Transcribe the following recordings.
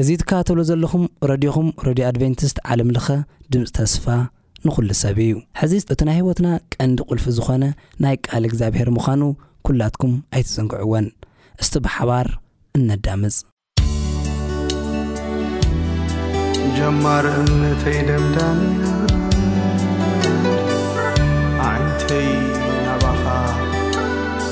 እዚ ትከታተልዎ ዘለኹም ረድዮኹም ረድዮ ኣድቨንቲስት ዓለም ለኸ ድምጺ ተስፋ ንኹሉ ሰብ እዩ። ሕዚ እቲ ናይ ህይወትና ቀንዲ ቁልፊ ዝኾነ ናይ ቃል እግዚኣብሔር ምዃኑ ኩላትኩም ኣይትዘንግዕዎን። እስቲ ብሓባር እነዳምጽ። ጀማር እምነተይ ደምዳሚያ ኣዒንተይ ናባኻ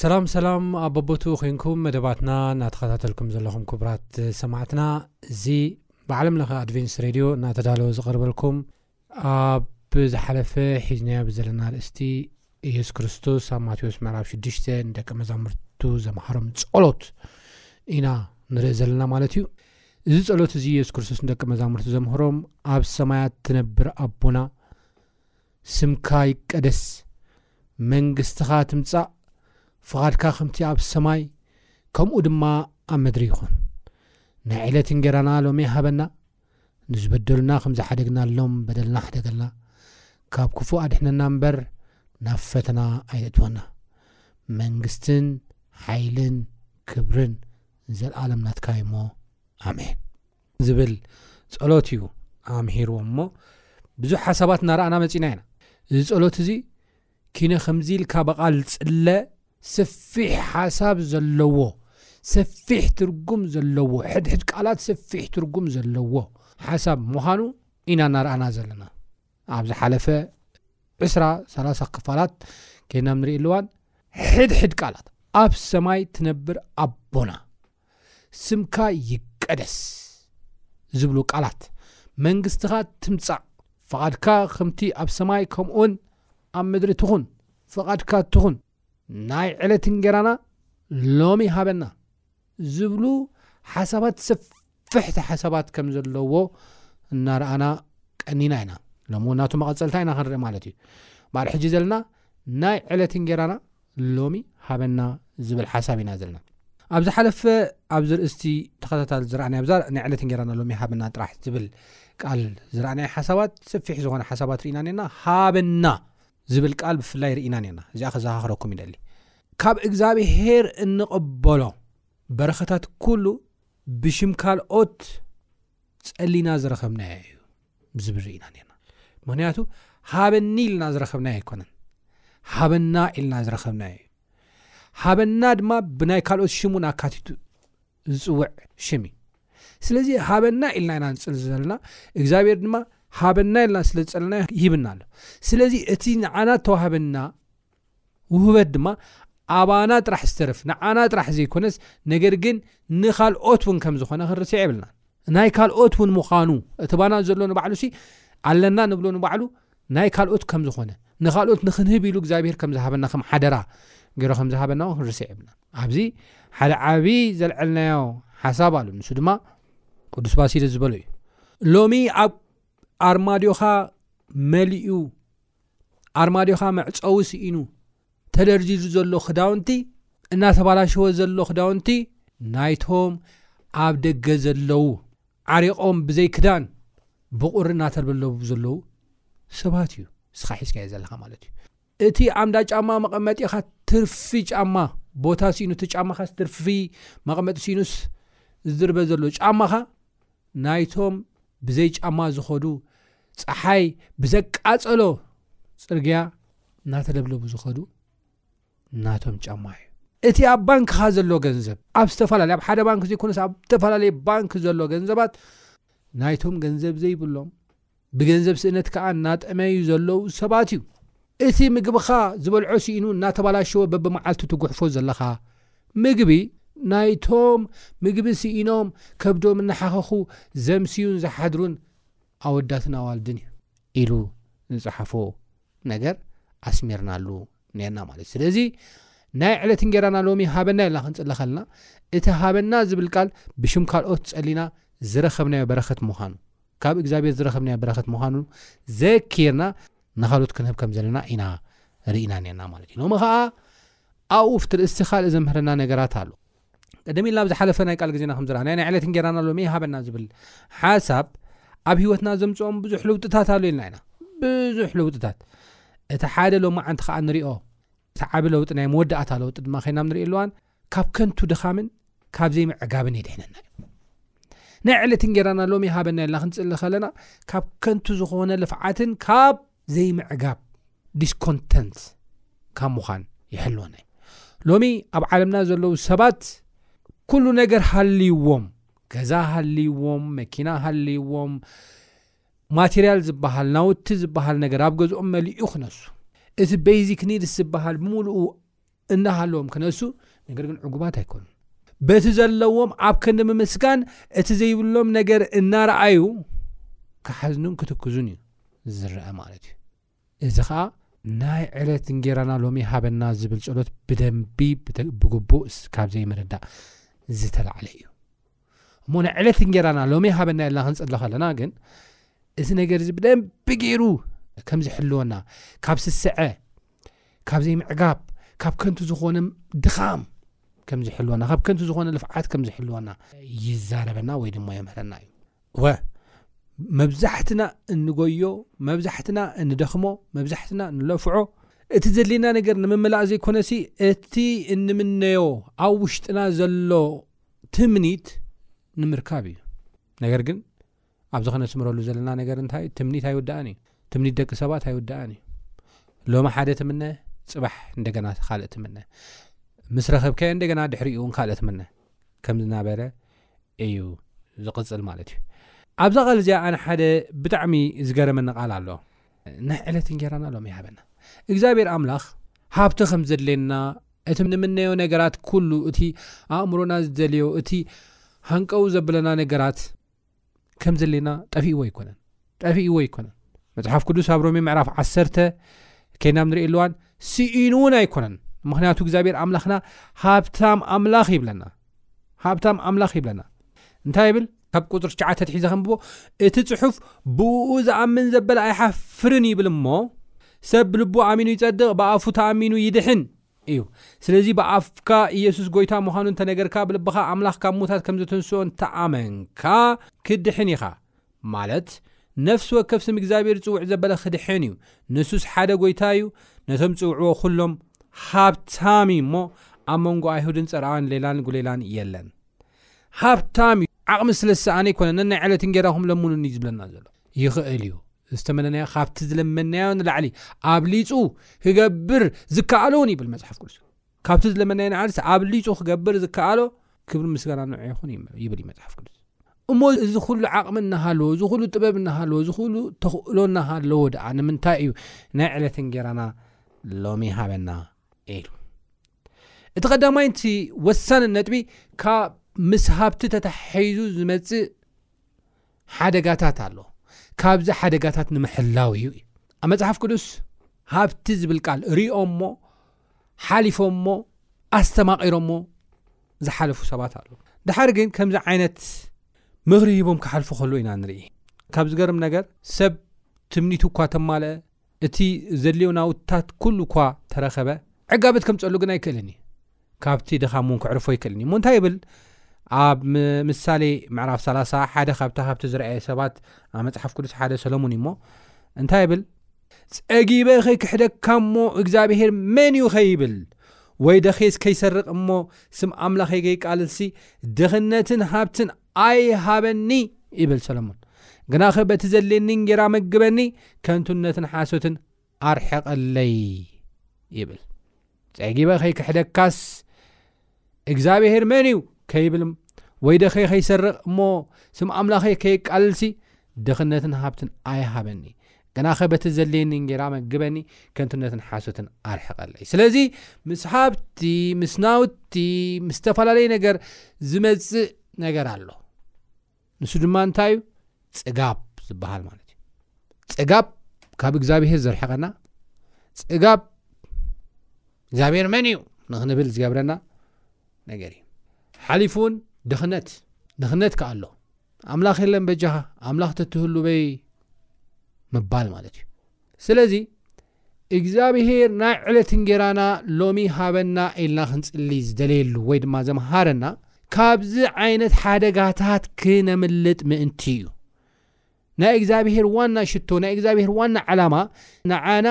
ሰላም ሰላም ኣብ በቦትኡ ኮንኩም መደባትና እናተኸታተልኩም ዘለኹም ክቡራት ሰማዕትና እዚ ብዓለም ለኸ ኣድቨንስ ሬድዮ እናተዳለወ ዝቐርበልኩም ኣብ ብዝሓለፈ ሒዝናዮ ብዘለና ኣርእስቲ ኢየሱስ ክርስቶስ ኣብ ማቴዎስ ምዕራብ 6ዱሽተ ንደቂ መዛሙርቱ ዘምሃሮም ጸሎት ኢና ንርኢ ዘለና ማለት እዩ እዚ ጸሎት እዚ ኢየሱስ ክርስቶስ ንደቂ መዛሙርቱ ዘምህሮም ኣብ ሰማያት ትነብር ኣቦና ስምካ ይቀደስ መንግስትኻ ትምጻእ ፍቓድካ ከምቲ ኣብ ሰማይ ከምኡ ድማ ኣብ ምድሪ ይኹን ናይ ዕለት እንጌራና ሎሚ ሃበና ንዝበደሉና ከም ዝሓደግናሎም በደልና ሓደገልና ካብ ክፉእ ኣድሕነና እምበር ናብ ፈተና ኣይተእትወና መንግስትን ሓይልን ክብርን ዘልኣለም ናትካ እዩሞ ኣሜን ዝብል ጸሎት እዩ ኣምሂርዎም እሞ ብዙሕ ሓሳባት እናረኣና መጺና ኢና እዚ ጸሎት እዚ ኪነ ከምዚ ኢልካ ብቓል ጽለ ሰፊሕ ሓሳብ ዘለዎ ሰፊሕ ትርጉም ዘለዎ ሕድሕድ ቃላት ሰፊሕ ትርጉም ዘለዎ ሓሳብ ምዃኑ ኢና እናረኣና ዘለና ኣብ ዝሓለፈ ዕስራ ሰላሳ ክፋላት ከይድና ንርኢ ኣለዋን ሕድሕድ ቃላት ኣብ ሰማይ ትነብር ኣቦና ስምካ ይቀደስ ዝብሉ ቃላት፣ መንግስትኻ ትምጻእ፣ ፍቓድካ ኸምቲ ኣብ ሰማይ ከምኡውን ኣብ ምድሪ ትኹን፣ ፍቓድካ ትኹን፣ ናይ ዕለት እንጌራና ሎሚ ሃበና ዝብሉ ሓሳባት ሰፍሕቲ ሓሳባት ከም ዘለዎ እናረኣና ቀኒና ኢና ሎሚ እውን ናቱ መቐፀልታ ኢና ክንርኢ ማለት እዩ ባር ሕጂ ዘለና ናይ ዕለት እንጌራና ሎሚ ሃበና ዝብል ሓሳብ ኢና ዘለና ኣብ ዝሓለፈ ኣብ ዝርእስቲ ተኸታታል ዝረኣናይ ኣብዛ ናይ ዕለት እንጌራና ሎሚ ሃበና ጥራሕ ዝብል ቃል ዝረኣናይ ሓሳባት ሰፊሕ ዝኾነ ሓሳባት ርኢና ነና ሃበና ዝብል ቃል ብፍላይ ርኢና ነና እዚኣ ከዘኻኽረኩም ይደሊ ካብ እግዚኣብሄር እንቕበሎ በረኸታት ኩሉ ብሽም ካልኦት ጸሊና ዝረኸብናዮ እዩ ዝብል ርኢና ነርና ምክንያቱ ሃበኒ ኢልና ዝረከብናዮ ኣይኮነን ሃበና ኢልና ዝረከብናዮ እዩ ሃበና ድማ ብናይ ካልኦት ሽም ን ኣካቲቱ ዝፅውዕ ሽም እዩ ስለዚ ሃበና ኢልና ኢና ንፅል ዘለና እግዚኣብሔር ድማ ሃበና ኢልና ስለ ዝፀለና ሂብና ኣሎ ስለዚ እቲ ንዓና ተዋህበና ውህበት ድማ ኣባና ጥራሕ ዝተርፍ ንዓና ጥራሕ ዘይኮነስ ነገር ግን ንካልኦት ውን ከም ዝኾነ ክንርስዕ የብልናን። ናይ ካልኦት ውን ምዃኑ እቲ ባና ዘሎ ንባዕሉሲ ኣለና ንብሎ ንባዕሉ ናይ ካልኦት ከም ዝኾነ ንካልኦት ንክንህብ ኢሉ እግዚኣብሄር ከም ዝሃበና ከም ሓደራ ገይሮ ከም ዝሃበና ውን ክንርስዕ የብልናን። ኣብዚ ሓደ ዓብዪ ዘልዐልናዮ ሓሳብ ኣሎ ንሱ ድማ ቅዱስ ባሲለስ ዝበሎ እዩ ሎሚ ኣብ ኣርማድዮኻ መሊኡ ኣርማድዮኻ መዕፀዊ ስኢኑ ተደርዲሩ ዘሎ ክዳውንቲ እናተባላሸወ ዘሎ ክዳውንቲ ናይቶም ኣብ ደገ ዘለዉ ዓሪቆም ብዘይ ክዳን ብቁሪ እናተርበለቡ ዘለዉ ሰባት እዩ ንስኻ ሒዝካዮ ዘለካ ማለት እዩ እቲ ኣምዳ ጫማ መቐመጢኻ ትርፊ ጫማ ቦታ ስኢኑ እቲ ጫማኻስ ትርፊ መቐመጢ ስኢኑስ ዝድርበ ዘሎ ጫማኻ ናይቶም ብዘይ ጫማ ዝኸዱ ጸሓይ ብዘቃጸሎ ጽርግያ እናተለብለቡ ዝኸዱ ናቶም ጫማ እዩ። እቲ ኣብ ባንክኻ ዘሎ ገንዘብ ኣብ ዝተፈላለየ ኣብ ሓደ ባንክ ዘይኮነስ ኣብ ዝተፈላለየ ባንክ ዘሎ ገንዘባት ናይቶም ገንዘብ ዘይብሎም ብገንዘብ ስእነት ከኣ እናጠመዩ ዘለዉ ሰባት እዩ። እቲ ምግብኻ ዝበልዖ ስኢኑ እናተባላሸወ በብመዓልቱ ትጉሕፎ ዘለኻ ምግቢ፣ ናይቶም ምግቢ ስኢኖም ከብዶም እናሓኸኹ ዘምስዩን ዝሓድሩን ኣወዳትን ኣዋልድን እዩ። ኢሉ ዝጸሓፎ ነገር ኣስሚርናሉ ኔርና ማለት እዩ። ስለዚ ናይ ዕለት እንጌራና ሎሚ ሃበና ኢልና ክንጽሊ ከለና እቲ ሃበና ዝብል ቃል ብሽም ካልኦት ጸሊና ዝረኸብናዮ በረኸት ምዃኑ ካብ እግዚኣብሔር ዝረኸብናዮ በረኸት ምዃኑ ዘኪርና ንኻልኦት ክንህብ ከም ዘለና ኢና ርኢና ነርና ማለት እዩ ሎሚ ከዓ ኣብኡ ፍቲ ርእሲ ካልእ ዘምህረና ነገራት ኣሎ ቀደም ኢልና ኣብ ዝሓለፈ ናይ ቃል ግዜና ከም ዝረኣናዮ ናይ ዕለት እንጌራና ሎሚ ይሃበና ዝብል ሓሳብ ኣብ ህይወትና ዘምፅኦም ብዙሕ ለውጥታት ኣሎ ኢልና ኢና ብዙሕ ለውጥታት እቲ ሓደ ሎሚ ዓንቲ ከዓ ንሪኦ እቲ ዓብ ለውጢ ናይ መወዳእታ ለውጢ ድማ ከይናም ንሪኢ ኣለዋን ካብ ከንቱ ድኻምን ካብ ዘይምዕጋብን የድሕነና እዩ ናይ ዕለት እንጌራና ሎሚ ሃበና የልና ክንፅሊ ከለና ካብ ከንቱ ዝኾነ ልፍዓትን ካብ ዘይምዕጋብ ዲስኮንተንት ካብ ምዃን ይሕልወና እዩ ሎሚ ኣብ ዓለምና ዘለዉ ሰባት ኩሉ ነገር ሃልይዎም ገዛ ሃልይዎም መኪና ሃልይዎም ማቴርያል ዝበሃል ናውቲ ዝበሃል ነገር ኣብ ገዝኦም መሊኡ ክነሱ እቲ ቤዚክ ኒድስ ዝበሃል ብምሉኡ እናሃለዎም ክነሱ ነገር ግን ዕጉባት ኣይኮኑን። በቲ ዘለዎም ኣብ ክንዲ ምምስጋን እቲ ዘይብሎም ነገር እናረኣዩ ክሓዝኑን ክትክዙን እዩ ዝረአ ማለት እዩ። እዚ ከዓ ናይ ዕለት እንጌራና ሎሚ ሃበና ዝብል ጸሎት ብደንቢ ብግቡእ ካብ ዘይምርዳእ ዝተላዕለ እዩ። እሞ ናይ ዕለት እንጌራና ሎሚ ሃበና ኢልና ክንጽሊ ከለና ግን እዚ ነገር እዚ ብደንቢ ገይሩ ከም ዝሕልወና ካብ ስስዐ ካብ ዘይምዕጋብ ካብ ከንቱ ዝኾነ ድኻም ከም ዝሕልወና ካብ ከንቱ ዝኾነ ልፍዓት ከም ዝሕልወና ይዛረበና ወይ ድማ የምህረና እዩ ወ መብዛሕትና እንጎዮ መብዛሕትና እንደኽሞ መብዛሕትና ንለፍዖ እቲ ዘድልየና ነገር ንምምላእ ዘይኮነሲ እቲ እንምነዮ ኣብ ውሽጥና ዘሎ ትምኒት ንምርካብ እዩ ነገር ግን ኣብዚ ከነስምረሉ ዘለና ነገር እንታይ ትምኒት ኣይውዳእን እዩ ትምኒት ደቂ ሰባት ኣይውዳእን እዩ ሎሚ ሓደ ትምነ ፅባሕ እንደገና ካልእ ትምነ ምስ ረኸብካዮ እንደገና ድሕሪኡ እውን ካልእ ትምነ ከም ዝናበረ እዩ ዝቕፅል ማለት እዩ ኣብዛ ቓል እዚኣ ኣነ ሓደ ብጣዕሚ ዝገረመኒ ቓል ኣሎ ናይ ዕለት እንጀራና ሎም ይሃበና እግዚኣብሔር ኣምላኽ ሃብቲ ከም ዘድለየና እቲ ንምነዮ ነገራት ኩሉ፣ እቲ ኣእምሮና ዝደልዮ፣ እቲ ሃንቀው ዘብለና ነገራት ከም ዘድልየና ጠፊእዎ ኣይኮነን። ጠፊእዎ ኣይኮነን። መጽሓፍ ቅዱስ ኣብ ሮሜ ምዕራፍ ዓሰርተ ኬና ኣብ ንርእየሉ እዋን ስኢኑ እውን ኣይኮነን። ምክንያቱ እግዚኣብሔር ኣምላኽና ሃብታም ኣምላኽ ይብለና። ሃብታም ኣምላኽ ይብለና። እንታይ ይብል? ካብ ቁፅሪ ትሽዓተ ኣትሒዘ ከንብቦ እቲ ፅሑፍ ብእኡ ዝኣምን ዘበለ ኣይሓፍርን ይብል እሞ ሰብ ብልቡ ኣሚኑ ይጸድቕ ብኣፉ ተኣሚኑ ይድሕን እዩ ስለዚ ብኣፍካ ኢየሱስ ጎይታ ምዃኑ እንተነገርካ ብልብኻ ኣምላኽ ካብ ሙታት ከም ዘተንስኦ እንተኣመንካ ክድሕን ኢኻ ማለት ነፍሲ ወከፍ ስም እግዚኣብሔር ዝጽውዕ ዘበለ ክድሕን እዩ ንሱስ ሓደ ጎይታ እዩ ነቶም ጽውዕዎ ኩሎም ሃብታም እዩ እሞ ኣብ መንጎ ኣይሁድን ጸርኣን ሌላን ጉሌላን የለን ሃብታም እዩ ዓቕሚ ስለ ዝሰኣነ ይኮነ ነናይ ዕለት እንጌራኹም ለምኑን እዩ ዝብለና ዘሎ ይኽእል እዩ ዝተመነናዮ ካብቲ ዝለመናዮ ንላዕሊ ኣብሊፁ ክገብር ዝከኣሎ እውን ይብል መፅሓፍ ቅዱስ ካብቲ ዝለመናዮ ንዓልስ ኣብሊፁ ክገብር ዝከኣሎ ክብሪ ምስጋና ንዑ ይኹን ይብል መፅሓፍ ቅዱስ እሞ እዚ ኩሉ ዓቕሚ እናሃለዎ እዚ ኩሉ ጥበብ እናሃለዎ እዚ ኩሉ ተኽእሎ እናሃለዎ ደኣ ንምንታይ እዩ ናይ ዕለት እንጌራና ሎሚ ሃበና ኢሉ እቲ ቀዳማይን እቲ ወሳንን ነጥቢ ካብ ምስ ሃብቲ ተተሓሒዙ ዝመፅእ ሓደጋታት ኣሎ ካብዚ ሓደጋታት ንምሕላው እዩ እዩ ኣብ መፅሓፍ ቅዱስ ሃብቲ ዝብል ቃል ሪኦሞ ሓሊፎሞ ኣስተማቒሮሞ ዝሓለፉ ሰባት ኣሉ ድሓር ግን ከምዚ ዓይነት ምኽሪ ሂቦም ክሓልፉ ከሉ ኢና ንርኢ ካብ ዝገርም ነገር ሰብ ትምኒቱ እኳ ተማልአ እቲ ዘድልዮ ናውትታት ኩሉ እኳ ተረኸበ፣ ዕጋበት ከምጸሉ ግን ኣይክእልን እዩ። ካብቲ ድኻም እውን ክዕርፎ ኣይክእልን እዩ። እሞ እንታይ ይብል? ኣብ ምሳሌ ምዕራፍ ሰላሳ ሓደ ካብቲ ሃብቲ ዝረኣየ ሰባት ኣብ መጽሓፍ ቅዱስ ሓደ ሰሎሞን እዩ እሞ እንታይ ይብል? ጸጊበ ኸይክሕደካ እሞ እግዚኣብሄር መን እዩ ኸይብል ወይ ደኼስ ከይሰርቕ እሞ ስም ኣምላኸይ ከይቃልልሲ ድኽነትን ሃብትን ኣይሃበኒ ይብል ሰሎሞን ግናኸ በቲ ዘድልየኒ እንጌራ መግበኒ ከንቱነትን ሓሶትን ኣርሕቐለይ ይብል ጸጊበ ከይክሕደካስ እግዚኣብሔር መን እዩ ከይብል ወይ ደኸይ ከይሰርቕ እሞ ስም ኣምላኸይ ከየቃልልሲ ድኽነትን ሃብትን ኣይሃበኒ፣ ግናኸ በቲ ዘድልየኒ እንጌራ መግበኒ፣ ከንቱነትን ሓሶትን ኣርሕቐለይ። ስለዚ ምስ ሃብቲ፣ ምስ ናውቲ፣ ምስ ዝተፈላለየ ነገር ዝመጽእ ነገር ኣሎ። ንሱ ድማ እንታይ እዩ? ጽጋብ ዝበሃል ማለት እዩ። ጽጋብ ካብ እግዚኣብሄር ዘርሕቐና፣ ጽጋብ እግዚኣብሄር መን እዩ ንኽንብል ዝገብረና ነገር እዩ። ሓሊፉ እውን ድኽነት ድኽነት ከኣ ኣሎ። ኣምላኽ የለን በጃኻ ኣምላኽ ተትህሉ በይ ምባል ማለት እዩ ስለዚ እግዚኣብሄር ናይ ዕለት እንጌራና ሎሚ ሃበና ኢልና ክንጽሊ ዝደለየሉ ወይ ድማ ዘምሃረና ካብዚ ዓይነት ሓደጋታት ክነምልጥ ምእንቲ እዩ ናይ እግዚኣብሄር ዋና ሽቶ ናይ እግዚኣብሄር ዋና ዓላማ ንዓና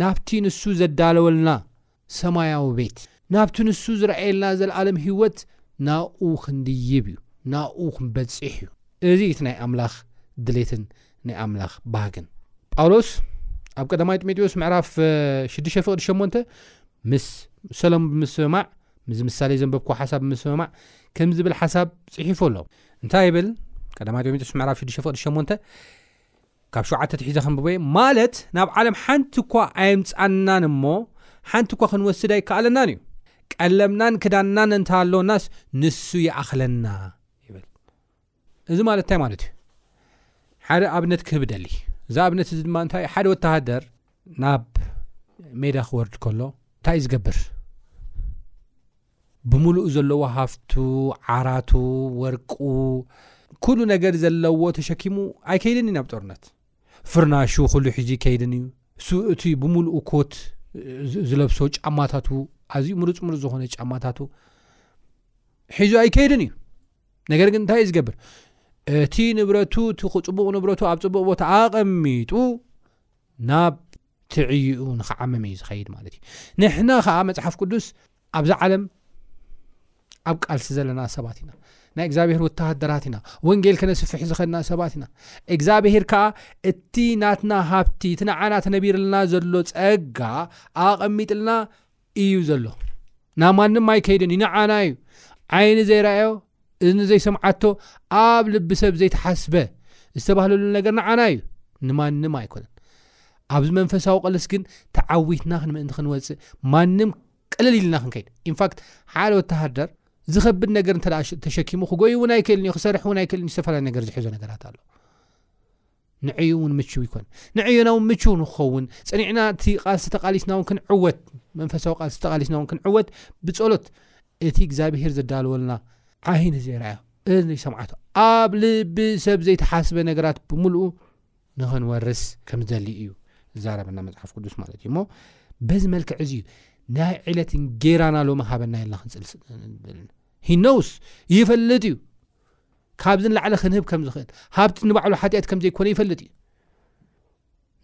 ናብቲ ንሱ ዘዳለወልና ሰማያዊ ቤት፣ ናብቲ ንሱ ዝርኣየልና ዘለኣለም ህይወት ናብኡ ክንድይብ እዩ፣ ናብኡ ክንበጽሕ እዩ። እዚ እዩ እቲ ናይ ኣምላኽ ድሌትን ናይ ኣምላኽ ባህግን። ጳውሎስ ኣብ ቀዳማይ ጢሞቴዎስ ምዕራፍ ሽዱሽተ ፍቕዲ ሸሞንተ ምስ ሰሎም ብምስምማዕ ምስዚ ምሳሌ ዘንበብክዎ ሓሳብ ብምስምማዕ ከም ዝብል ሓሳብ ጽሒፉ ኣሎ። እንታይ ይብል? ቀዳማይ ጢሞቴዎስ ምዕራፍ ሽዱሽተ ፍቕዲ ሸሞንተ ካብ ሸውዓተ ኣትሒዘ ከንብቦ'የ፣ ማለት ናብ ዓለም ሓንቲ'ኳ ኣየምጽኣናን እሞ ሓንቲ'ኳ ክንወስድ ኣይከኣለናን እዩ። ቀለብናን ክዳንናን እንተሃለወናስ ንሱ ይኣኽለና ይብል። እዚ ማለት እንታይ ማለት እዩ? ሓደ ኣብነት ክህብ እደሊ። እዚ ኣብነት እዚ ድማ እንታይ ሓደ ወተሃደር ናብ ሜዳ ክወርድ ከሎ እንታይ እዩ ዝገብር? ብምሉኡ ዘለዎ ሃፍቱ ዓራቱ ወርቁ ኩሉ ነገር ዘለዎ ተሸኪሙ ኣይከይድን እዩ ናብ ጦርነት ፍርናሹ ኩሉ ሒዙ ይከይድን እዩ እቲ ብምሉኡ ኮት ዝለብሶ ጫማታቱ ኣዝዩ ምሩፅ ምሩፅ ዝኾነ ጫማታቱ ሒዙ ኣይከይድን እዩ ነገር ግን እንታይ እዩ ዝገብር እቲ ንብረቱ እቲ ፅቡቕ ንብረቱ ኣብ ፅቡቕ ቦታ ኣቐሚጡ ናብ ትዕይኡ ንኽዓምም እዩ ዝኸይድ ማለት እዩ ንሕና ከዓ መፅሓፍ ቅዱስ ኣብዛ ዓለም ኣብ ቃልሲ ዘለና ሰባት ኢና ናይ እግዚኣብሄር ወተሃደራት ኢና ወንጌል ከነስፍሕ ዝኸድና ሰባት ኢና እግዚኣብሄር ከዓ እቲ ናትና ሃብቲ እቲ ንዓና ተነቢርልና ዘሎ ፀጋ ኣቐሚጥልና እዩ ዘሎ ናብ ማንም ኣይከይድን እዩ ንዓና እዩ ዓይኒ ዘይረኣዮ እዝኒ ዘይሰምዓቶ ኣብ ልቢ ሰብ ዘይተሓስበ ዝተባህለሉ ነገር ንዓና እዩ ንማንም ኣይኮነን ኣብዚ መንፈሳዊ ቐልስ ግን ተዓዊትና ክንምእንቲ ክንወፅእ ማንም ቅልል ኢልና ክንከይድ ኢንፋክት ሓደ ወተሃደር ዝኸብድ ነገር እንተ ተሸኪሙ ክጎይ እውን ኣይክእልን እዩ ክሰርሕ እውን ኣይክእልን ዝተፈላለዩ ነገር ዝሕዞ ነገራት ኣሎ ንዕኡ እውን ምቹው ይኮን። ንዕዮና እውን ምቹው ንክኸውን ፅኒዕና እቲ ቃልሲ ተቃሊስና እውን ክንዕወት መንፈሳዊ ቃልሲ ተቃሊስና እውን ክንዕወት ብፀሎት እቲ እግዚኣብሄር ዘዳለወልና ዓይኒ ዘይረኣዮ እዝኒ ሰምዓቶ ኣብ ልቢ ሰብ ዘይተሓስበ ነገራት ብምልኡ ንኸንወርስ ከም ዝደሊ እዩ ዝዛረበና መፅሓፍ ቅዱስ ማለት እዩ እሞ በዚ መልክዕ እዚ እዩ ናይ ዕለት እንጌራና ሎሚ ሃበና ኢልና ክንፅልስ ሂነውስ ይፈልጥ እዩ ካብዚ ንላዕሊ ክንህብ ከም ዝኽእል ሃብቲ ንባዕሉ ሓጢኣት ከም ዘይኮነ ይፈልጥ እዩ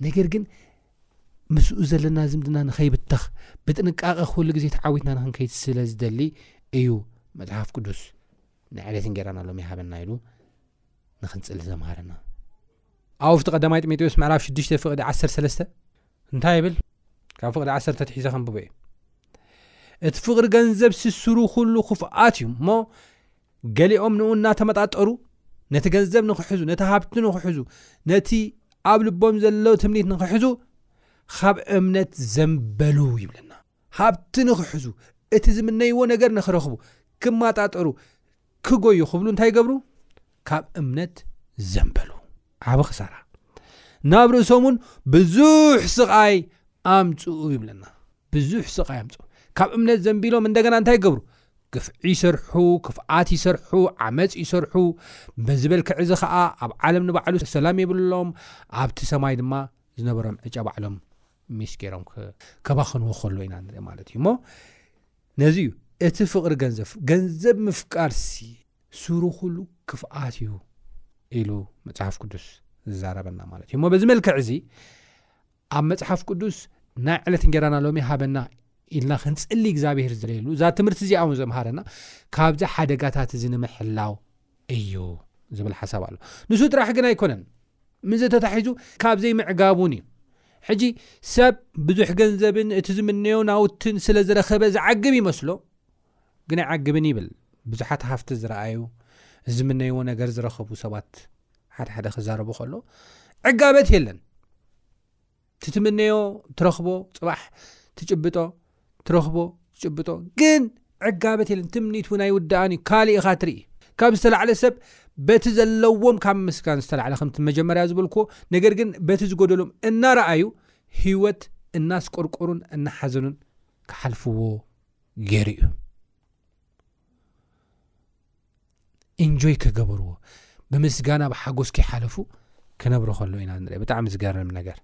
ነገር ግን ምስኡ ዘለና ዝምድና ንኸይብተኽ ብጥንቃቐ ኩሉ ግዜ ተዓዊትና ንክንከይድ ስለ ዝደሊ እዩ መፅሓፍ ቅዱስ ንዕለት እንጌራና ሎም ይሃበና ኢሉ ንክንፅሊ ዘምሃረና ኣብ ውፍቲ ቀዳማይ ጥሜጥዎስ ምዕራፍ 6ዱሽተ ፍቕዲ 1ሰለስተ እንታይ ይብል ካብ ፍቕዲ ዓሰር ተትሒዘ ከምብበ እዩ እቲ ፍቕሪ ገንዘብ ስስሩ ኩሉ ክፍኣት እዩ እሞ ገሊኦም ንኡ እናተመጣጠሩ ነቲ ገንዘብ ንክሕዙ ነቲ ሃብቲ ንክሕዙ ነቲ ኣብ ልቦም ዘሎ ትምኒት ንክሕዙ ካብ እምነት ዘንበሉ ይብለና ሃብቲ ንክሕዙ እቲ ዝምነይዎ ነገር ንክረኽቡ ክመጣጠሩ ክጎዩ ክብሉ እንታይ ገብሩ ካብ እምነት ዘንበሉ ዓብ ክሳራ ናብ ርእሶም ውን ብዙሕ ስቃይ ኣምፅኡ ይብለና ብዙሕ ስቃይ ኣምፅኡ ካብ እምነት ዘንቢሎም እንደገና እንታይ ይገብሩ ግፍዒ ይሰርሑ ክፍኣት ይሰርሑ ዓመፅ ይሰርሑ በዚ በልክዕ እዚ ከዓ ኣብ ዓለም ንባዕሉ ሰላም የብሎም ኣብቲ ሰማይ ድማ ዝነበሮም ዕጫ ባዕሎም ሚስ ገይሮም ከባኽንዎ ከሎ ኢና ንርኢ ማለት እዩ እሞ ነዚ እዩ እቲ ፍቕሪ ገንዘብ ገንዘብ ምፍቃርሲ ሱሩ ኹሉ ክፍኣት እዩ ኢሉ መጽሓፍ ቅዱስ ዝዛረበና ማለት እዩ እሞ በዚ መልክዕ እዚ ኣብ መጽሓፍ ቅዱስ ናይ ዕለት እንጌራና ሎሚ ሃበና ኢልና ክንጽሊ እግዚኣብሄር ዝደልየሉ እዛ ትምህርቲ እዚኣ እውን ዘምሃረና ካብዚ ሓደጋታት እዚ ንምሕላው እዩ ዝብል ሓሳብ ኣሎ ንሱ ጥራሕ ግን ኣይኮነን ምዘ ተታሒዙ ካብ ዘይምዕጋቡን እዩ ሕጂ ሰብ ብዙሕ ገንዘብን እቲ ዝምነዮ ናውትን ስለ ዝረኸበ ዝዓግብ ይመስሎ ግን ኣይዓግብን ይብል ብዙሓት ሃፍቲ ዝረኣዩ ዝምነይዎ ነገር ዝረኸቡ ሰባት ሓደሓደ ክዛረቡ ከሎ ዕጋበት የለን ትትምነዮ ትረኽቦ ፅባሕ ትጭብጦ ትረኽቦ ትጭብጦ ግን ዕጋበት የለን ትምኒት እውን ኣይውዳኣን እዩ ካሊእ ኢኻ ትርኢ ካብ ዝተላዕለ ሰብ በቲ ዘለዎም ካብ ምስጋን ዝተላዕለ ከምቲ መጀመርያ ዝበልክዎ ነገር ግን በቲ ዝጎደሎም እናረኣዩ ህይወት እናስቆርቆሩን እናሓዘኑን ክሓልፍዎ ገይሩ እዩ ኢንጆይ ከገበርዎ ብምስጋና ብሓጎስ ከይሓለፉ ክነብሩ ከሎ ኢና ንሪኦ ብጣዕሚ ዝገርም ነገር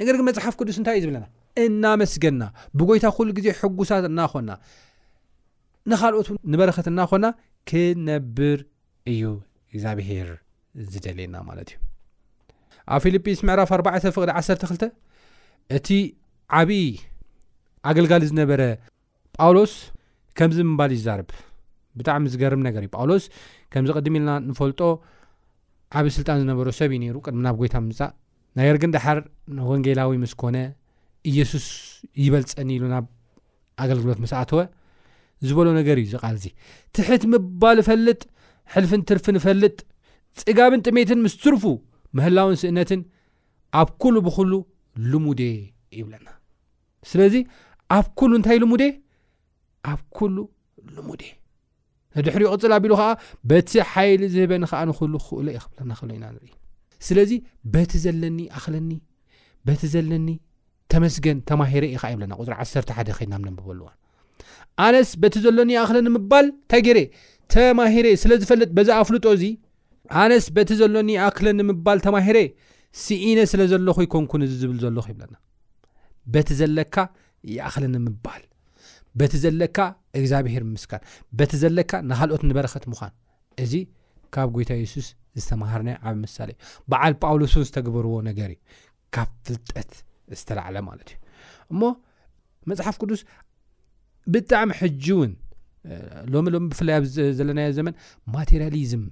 ነገር ግን መፅሓፍ ቅዱስ እንታይ እዩ ዝብለና እናመስገና ብጎይታ ኩሉ ግዜ ሕጉሳት እናኾና ንካልኦት ንበረኸት እናኾና ክነብር እዩ እግዚኣብሄር ዝደልየና ማለት እዩ ኣብ ፊልጲስ ምዕራፍ 4 ፍቕዲ 12 እቲ ዓብዪ ኣገልጋሊ ዝነበረ ጳውሎስ ከምዚ ብምባል ይዛረብ፣ ብጣዕሚ ዝገርም ነገር እዩ። ጳውሎስ ከምዚ ቅድም ኢልና ንፈልጦ ዓቢ ስልጣን ዝነበሮ ሰብ እዩ ነይሩ ቅድሚ ናብ ጎይታ ምምጻእ። ነገር ግን ደሓር ወንጌላዊ ምስ ኮነ ኢየሱስ ይበልጸኒ ኢሉ ናብ ኣገልግሎት ምስ ኣተወ ዝበሎ ነገር እዩ እዚ ቃል እዚ ትሕት ምባል እፈልጥ ሕልፍን ትርፍን እፈልጥ ጽጋብን ጥሜትን ምስ ትርፉ ምህላውን ስእነትን ኣብ ኩሉ ብኩሉ ልሙዴ ይብለና ስለዚ ኣብ ኩሉ እንታይ ልሙዴ ኣብ ኩሉ ልሙዴ ንድሕሪኡ ቅፅል ኣቢሉ ከዓ በቲ ሓይሊ ዝህበኒ ከዓ ንክሉ ክኽእሎ እየ ክብለና ከሎ ኢና ንርኢ ስለዚ በቲ ዘለኒ ኣኽለኒ በቲ ዘለኒ ተመስገን ተማሂረ እየ ከዓ ይብለና ቁፅሪ ዓሰርተ ሓደ ከይድና ምነንብበሉዋን ኣነስ በቲ ዘለኒ ኣኽለኒ ምባል እንታይ ገይረ ተማሂረ ስለ ዝፈልጥ በዛ ኣፍልጦ እዚ ኣነስ በቲ ዘሎኒ ኣክለኒ ምባል ተማሂረ ስኢነ ስለ ዘለኹ ይኮንኩን እዚ ዝብል ዘለኹ ይብለና በቲ ዘለካ ይኣኽለኒ ምባል፣ በቲ ዘለካ እግዛብሄር ምምስጋን፣ በቲ ዘለካ ንኻልኦት ንበረኸት ምዃን፣ እዚ ካብ ጎይታ የሱስ ዝተማሃርናዮ ዓቢ ምሳሌ እዩ። በዓል ጳውሎስ እውን ዝተግበርዎ ነገር እዩ፣ ካብ ፍልጠት ዝተላዕለ ማለት እዩ። እሞ መጽሓፍ ቅዱስ ብጣዕሚ ሕጂ እውን ሎሚ ሎሚ ብፍላይ ኣብ ዘለናዮ ዘመን ማቴሪያሊዝም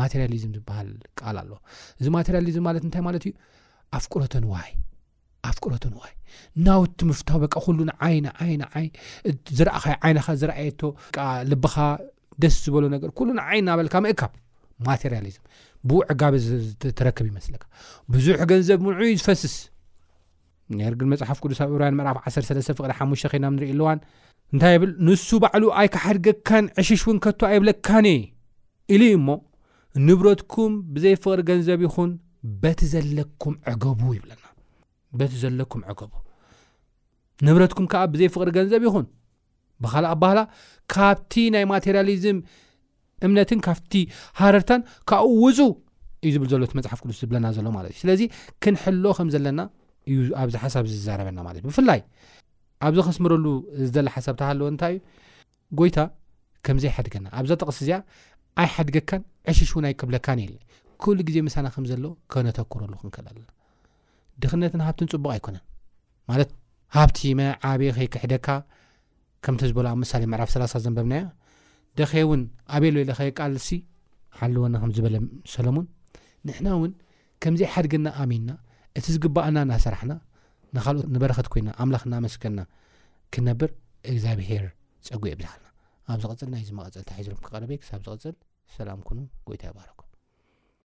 ማቴሪያሊዝም ዝበሃል ቃል ኣሎ እዚ ማቴሪያሊዝም ማለት እንታይ ማለት እዩ ኣፍቅሮተ ንዋይ ኣፍቅሮተ ንዋይ ናውቲ ምፍታው በቃ ኩሉ ንዓይ ንዓይ ንዓይ ዝረእኻዮ ዓይነኻ ዝረኣየቶ ልብኻ ደስ ዝበሎ ነገር ኩሉ ንዓይ እናበልካ ምእካብ ማቴሪያሊዝም ብውዕጋቢ ዝተረክብ ይመስለካ ብዙሕ ገንዘብ ምዑ ይዝፈስስ ነገር ግን መጽሓፍ ቅዱስ ኣብ እብራውያን ምዕራፍ 13 ፍቕዲ ሓሙሽተ ኸይና ንርኢ ኣለዋን እንታይ የብል ንሱ ባዕሉ ኣይክሓድገካን ዕሽሽ እውን ከቶ ኣይብለካን እየ ኢሉ እዩ እሞ ንብረትኩም ብዘይ ፍቕሪ ገንዘብ ይኹን በቲ ዘለኩም ዕገቡ ይብለና በቲ ዘለኩም ዕገቡ ንብረትኩም ከዓ ብዘይ ፍቕሪ ገንዘብ ይኹን ብኻልእ ኣባህላ ካብቲ ናይ ማቴርያሊዝም እምነትን ካብቲ ሃረርታን ካብኡ ውፁ እዩ ዝብል ዘሎ እቲ መፅሓፍ ቅዱስ ዝብለና ዘሎ ማለት እዩ ስለዚ ክንሕሎ ከም ዘለና እዩ ኣብዚ ሓሳብ እዚ ዝዛረበና ማለት እዩ ብፍላይ ኣብዚ ከስምረሉ ዝደሊ ሓሳብ ተሃለወ እንታይ እዩ ጎይታ ከምዘይ ሓድገና ኣብዛ ጥቕስ እዚኣ ኣይሓድገካን ዕሽሽ እውን ኣይክብለካን የለ ኩሉ ግዜ ምሳና ከም ዘሎ ከነተኩረሉ ክንክእል ኣለና ድኽነትን ሃብትን ፅቡቕ ኣይኮነን ማለት ሃብቲመ ዓብየ ከይክሕደካ ከምቲ ዝበሎ ኣብ ምሳሌ ምዕራፍ ሰላሳ ዘንበብናያ ደኼ እውን ኣቤሎ ኢለ ከየቃልሲ ሓልወኒ ከም ዝበለ ሰለሙን ንሕና እውን ከምዘይሓድገና ኣሚንና እቲ ዝግባኣና እናሰራሕና ንካልኦት ንበረኸት ኮይና ኣምላኽ እናመስገና ክነብር እግዚኣብሄር ፀጉ የብዝሓልና ኣብ ዝቕፅል ናይ ዝመቐፀል ተሒዝሎም ክቐረበይ ክሳብ ዝቕፅል ሰላም ኩኑ ጎይታ ይባረኩም